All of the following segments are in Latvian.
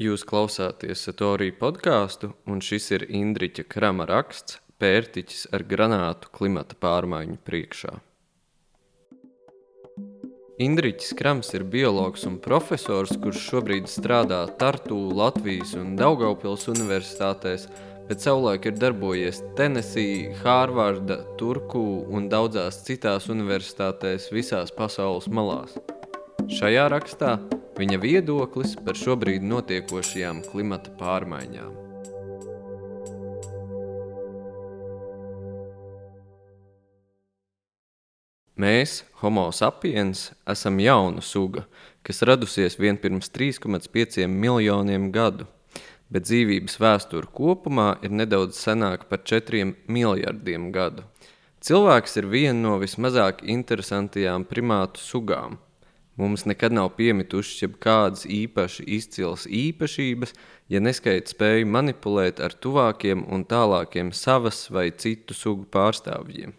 Jūs klausāties Satorija podkāstu, un šis ir Indriča Krama raksts Pērtiķis ar granātu klimata pārmaiņu priekšā. Indriķis Krams ir biologs un profesors, kurš šobrīd strādā Tartu, Latvijas un Daugavpils universitātēs, bet savulaik ir darbojies Tennessee, Hārvarda, Turku un daudzās citās universitātēs visās pasaules malās. Šajā rakstā viņa viedoklis par šobrīd notiekošajām klimata pārmaiņām. Mēs, Homo sapiens, esam jauna suga, kas radusies vien pirms 3,5 miljoniem gadu, bet dzīvības vēsture kopumā ir nedaudz senāka par 4 miljardiem gadu. Cilvēks ir viena no vismazāk interesantajām primātu sugām. Mums nekad nav piemitušas jebkādas īpaši izcils īpašības, ja neskaita spēju manipulēt ar tuvākiem un tālākiem savas vai citu sugu pārstāvjiem.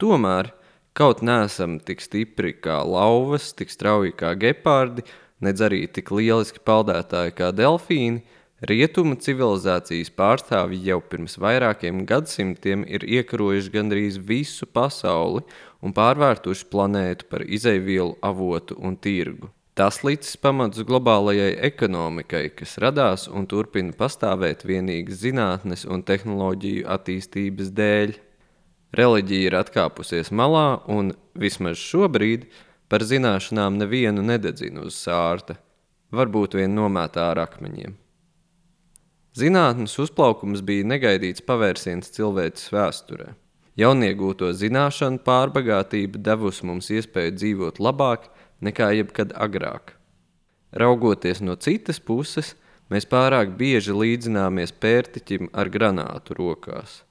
Tomēr Kaut neesam tik stipri kā lauvas, tik strauji kā gepārdi, nedz arī tik lieliski peldētāji kā delfīni, rietumu civilizācijas pārstāvji jau pirms vairākiem gadsimtiem ir iekarojuši gandrīz visu pasauli un pārvērtuši planētu par izeivielu avotu un tirgu. Tas licis pamats globālajai ekonomikai, kas radās un turpina pastāvēt vienīgi zinātnes un tehnoloģiju attīstības dēļ. Reliģija ir atkāpusies malā, un vismaz šobrīd par zināšanām nevienu nededzina uz sārta, varbūt vien nomētā ar akmeņiem. Zinātnes uzplaukums bija negaidīts pavērsiens cilvēces vēsturē. Jauniegūto zināšanu pārbagātība devusi mums iespēju dzīvot labāk nekā jebkad agrāk. Raugoties no citas puses, mēs pārāk bieži līdzināmies pērtiķim ar granātu rokās.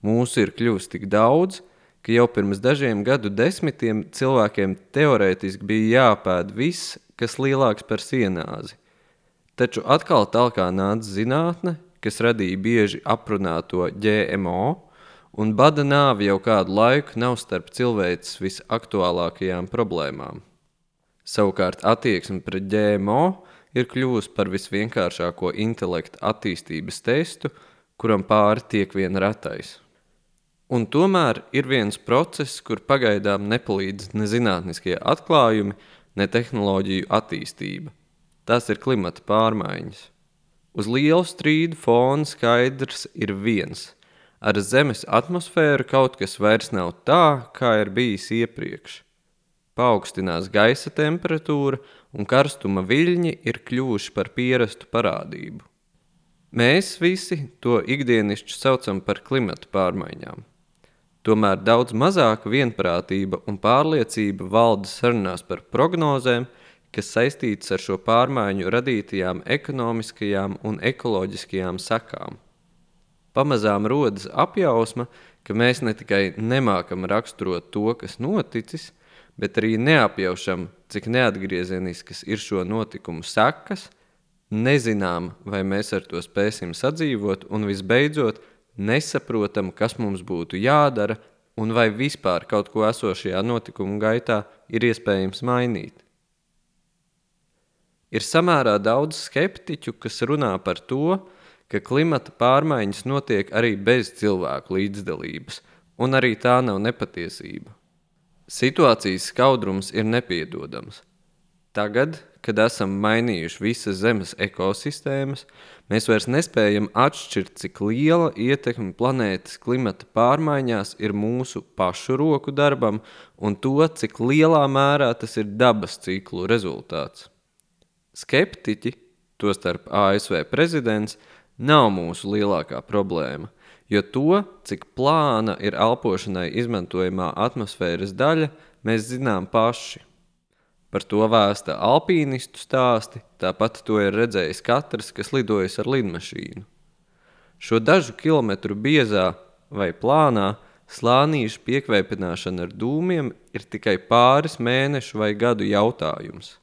Mūsu ir kļuvis tik daudz, ka jau pirms dažiem gadu desmitiem cilvēkiem teorētiski bija jāpēd viss, kas lielāks par sienāzi. Taču atkal tālāk nāca zinātne, kas radīja bieži aprunāto GMO, un bada nāve jau kādu laiku nav starp cilvēces visaktuālākajām problēmām. Savukārt attieksme pret GMO ir kļuvusi par visvienkāršāko intelektu attīstības testu, kuram pāri tiek vien retais. Un tomēr ir viens process, kur pagaidām nepalīdz ne zinātniskie atklājumi, ne tehnoloģiju attīstība. Tas ir klimata pārmaiņas. Uz lielu strīdu fona skaidrs ir viens. Ar Zemes atmosfēru kaut kas vairs nav tā, kā ir bijis iepriekš. Paaugstinās gaisa temperatūra un karstuma viļņi ir kļuvuši par pierastu parādību. Mēs visi to ikdienišķi saucam par klimata pārmaiņām. Tomēr daudz mazāka vienprātība un pārliecība valda sarunās par prognozēm, kas saistītas ar šo pārmaiņu radītajām ekonomiskajām un ekoloģiskajām sekām. Pamazām rodas apjausma, ka mēs ne tikai nemākam raksturot to, kas noticis, bet arī neapjaušam, cik neatgriezieniskas ir šo notikumu sekas, nezinām, vai mēs ar to spēsim sadzīvot, un visbeidzot, nesaprotam, kas mums būtu jādara un vai vispār kaut ko esošajā notikuma gaitā ir iespējams mainīt. Ir samērā daudz skeptiķu, kas runā par to, ka klimata pārmaiņas notiek arī bez cilvēku līdzdalības, un arī tā nav nepatiesība. Situācijas skaudrums ir nepiedodams. Tagad, kad esam mainījuši visas Zemes ekosistēmas, mēs vairs nespējam atšķirt, cik liela ietekme planētas klimata pārmaiņās ir mūsu pašu roku darbam un to, cik lielā mērā tas ir dabas ciklu rezultāts. Skeptiķi, tostarp ASV prezidents, nav mūsu lielākā problēma, jo to, cik plāna ir elpošanai izmantojamā atmosfēras daļa, mēs zinām paši. Par to vēsta alpīnistu stāsti, tāpat to ir redzējis katrs, kas lidojis ar lidmašīnu. Šo dažu kilometru biezā vai plānā slānīšu piekvēpināšana ar dūmiem ir tikai pāris mēnešu vai gadu jautājums.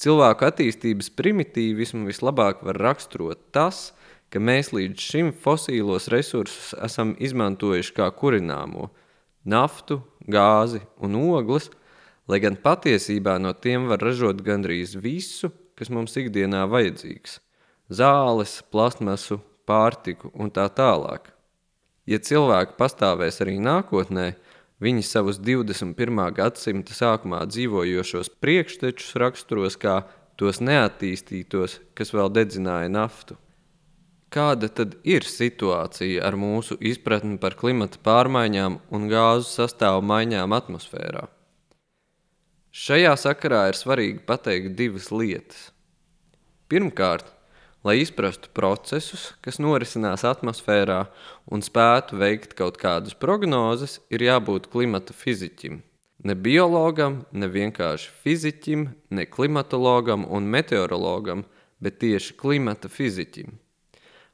Cilvēku attīstības primitīvismu vislabāk var raksturot tas, ka mēs līdz šim fosīlos resursus esam izmantojuši kā kurināmo - naftu, gāzi un ogles – lai gan patiesībā no tiem var ražot gandrīz visu, kas mums ikdienā vajadzīgs - zāles, plastmasu, pārtiku un tā tālāk. Ja cilvēki pastāvēs arī nākotnē, viņi savus 21. gadsimta sākumā dzīvojošos priekštečus raksturos kā tos neattīstītos, kas vēl dedzināja naftu. Kāda tad ir situācija ar mūsu izpratni par klimata pārmaiņām un gāzu sastāvu maiņām atmosfērā? Šajā sakarā ir svarīgi pateikt divas lietas. Pirmkārt, lai izprastu procesus, kas norisinās atmosfērā un spētu veikt kaut kādas prognozes, ir jābūt klimata fiziķim. Ne biologam, ne vienkārši fiziķim, ne klimatologam un meteorologam, bet tieši klimata fiziķim.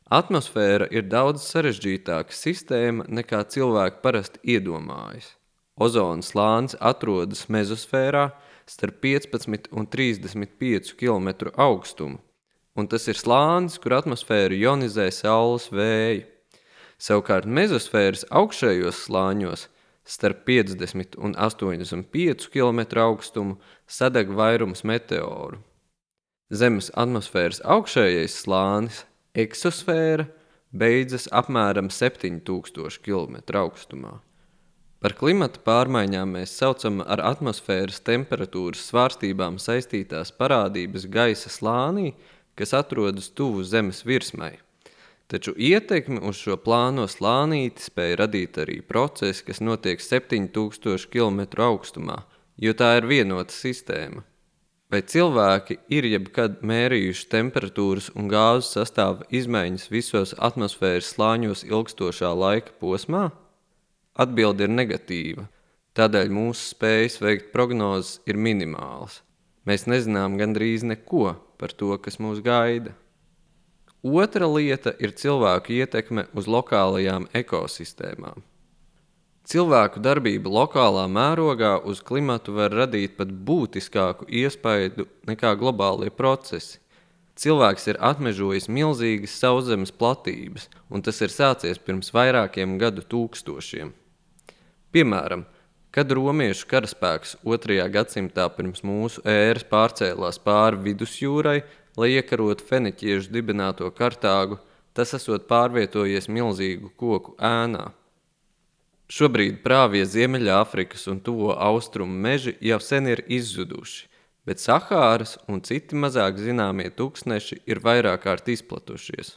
Atmosfēra ir daudz sarežģītāka sistēma nekā cilvēki parasti iedomājas. Ozona slānis atrodas mezosfērā starp 15 un 35 km augstumu, un tas ir slānis, kur atmosfēru ionizē saules vēju. Savukārt mezosfēras augšējos slāņos starp 50 un 85 km augstumu sadeg vairums meteoru. Zemes atmosfēras augšējais slānis Eksosfēra beidzas apmēram 7000 km augstumā. Par klimata pārmaiņām mēs saucam ar atmosfēras temperatūras svārstībām saistītās parādības gaisa slānī, kas atrodas tuvu Zemes virsmai. Taču ietekmi uz šo plāno slānīti spēja radīt arī procesi, kas notiek 7000 km augstumā, jo tā ir vienota sistēma. Vai cilvēki ir jebkad mērījuši temperatūras un gāzes sastāva izmaiņas visos atmosfēras slāņos ilgstošā laika posmā? Atbilde ir negatīva. Tādēļ mūsu spējas veikt prognozes ir minimālas. Mēs nezinām gandrīz neko par to, kas mūs gaida. Otra lieta ir cilvēku ietekme uz lokālajām ekosistēmām. Cilvēku darbība lokālā mērogā uz klimatu var radīt pat būtiskāku iespaidu nekā globālie procesi. Cilvēks ir atmežojis milzīgas sauszemes platības, un tas ir sācies pirms vairākiem gadu tūkstošiem. Piemēram, kad romiešu karaspēks 2. gadsimtā pirms mūsu ēras pārcēlās pāri vidusjūrai, lai iekarotu feniķiešu dibināto Kartāgu, tas esot pārvietojies milzīgu koku ēnā. Šobrīd prāvie Ziemeļāfrikas un Tuvo austrumu meži jau sen ir izzuduši, bet Sahāras un citi mazāk zināmie tūkstneši ir vairāk kārt izplatušies.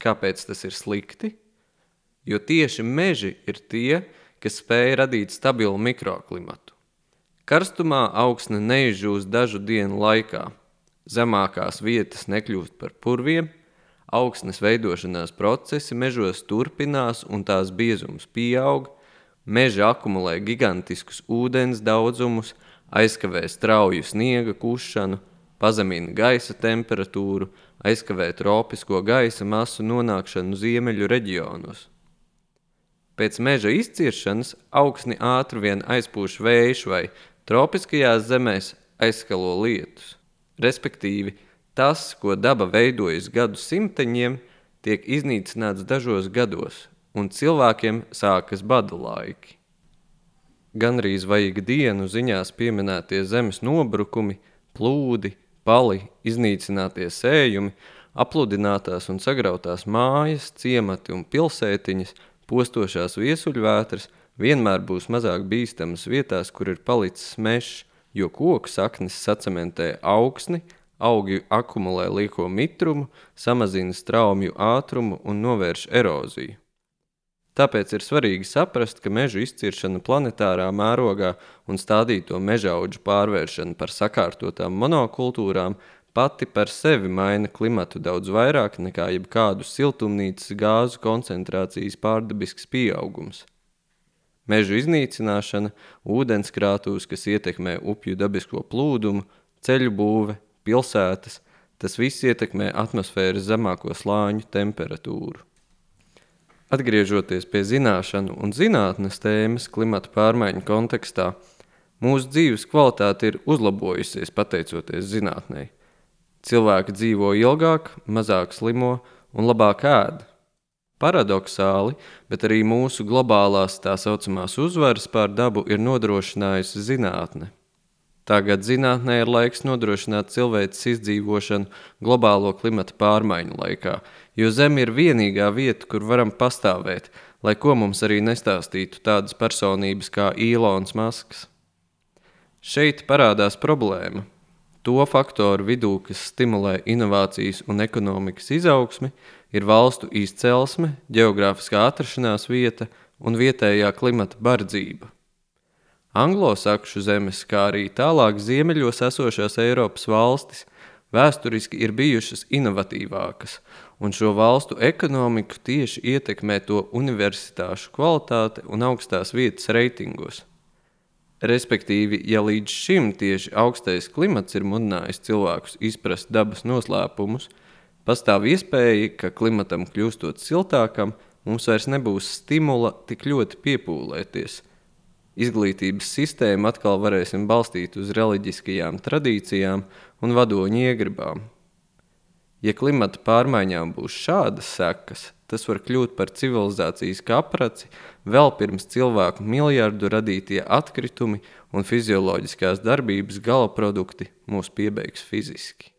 Kāpēc tas ir slikti? Jo tieši meži ir tie, kas spēj radīt stabilu mikroklimatu. Karstumā augsne neizžūst dažu dienu laikā, zemākās vietas nekļūst par purviem, augsnes veidošanās procesi mežos turpinās un tās biezums pieaug, meži akumulē gigantiskus ūdens daudzumus, aizkavē strauju sniega kušanu, pazemina gaisa temperatūru, aizkavē tropisko gaisa masu nonākšanu ziemeļu reģionos. Pēc meža izciršanas augsni ātri vien aizpūš vējš vai tropiskajās zemēs aizskalo lietus. Respektīvi, Tas, ko daba veidojas gadu simteņiem, tiek iznīcināts dažos gados, un cilvēkiem sākas bada laiki. Ganrīz vajag dienu ziņās pieminētie zemes nobrukumi, plūdi, pali, iznīcinātie sējumi, apludinātās un sagrautās mājas, ciemati un pilsētiņas, postošās viesuļvētras vienmēr būs mazāk bīstamas vietās, kur ir palicis mežs, jo koku saknes sacementē augsni, Augi akumulē lieko mitrumu, samazina straumju ātrumu un novērš eroziju. Tāpēc ir svarīgi saprast, ka mežu izciršana planetārā mērogā un stādīto mežaudžu pārvēršana par sakārtotām monokultūrām pati par sevi maina klimatu daudz vairāk nekā jebkādu siltumnīcas gāzu koncentrācijas pārdabisks pieaugums. Mežu iznīcināšana, ūdenskrātūs, kas ietekmē upju dabisko plūdumu, ceļu būve, pilsētas, tas viss ietekmē atmosfēras zemāko slāņu temperatūru. Atgriežoties pie zināšanu un zinātnes tēmas klimata pārmaiņu kontekstā, mūsu dzīves kvalitāte ir uzlabojusies pateicoties zinātnē. Cilvēki dzīvo ilgāk, mazāk slimo un labāk ēd. Paradoxāli, bet arī mūsu globālās tā saucamās uzvaras pār dabu ir nodrošinājusi zinātne. Tagad zinātnē ir laiks nodrošināt cilvēces izdzīvošanu globālo klimata pārmaiņu laikā, jo Zeme ir vienīgā vieta, kur varam pastāvēt, lai ko mums arī nestāstītu tādas personības kā Īlons Masks. Šeit parādās problēma. To faktoru vidū, kas stimulē inovācijas un ekonomikas izaugsmi, ir valstu izcelsme, geogrāfiskā atrašanās vieta un vietējā klimata bardzība. Anglosakšu zemes, kā arī tālāk ziemeļos esošās Eiropas valstis, vēsturiski ir bijušas inovatīvākas, un šo valstu ekonomiku tieši ietekmē to universitāšu kvalitāte un augstās vietas reitingos. Respektīvi, ja līdz šim tieši augstais klimats ir mudinājis cilvēkus izprast dabas noslēpumus, pastāv iespēja, ka klimatam kļūstot siltākam, mums vairs nebūs stimula tik ļoti piepūlēties – izglītības sistēmu atkal varēsim balstīt uz reliģiskajām tradīcijām un vadoņu iegribām. Ja klimata pārmaiņām būs šādas sekas, tas var kļūt par civilizācijas kapraci vēl pirms cilvēku miljardu radītie atkritumi un fizioloģiskās darbības gala produkti mūs piebeigs fiziski.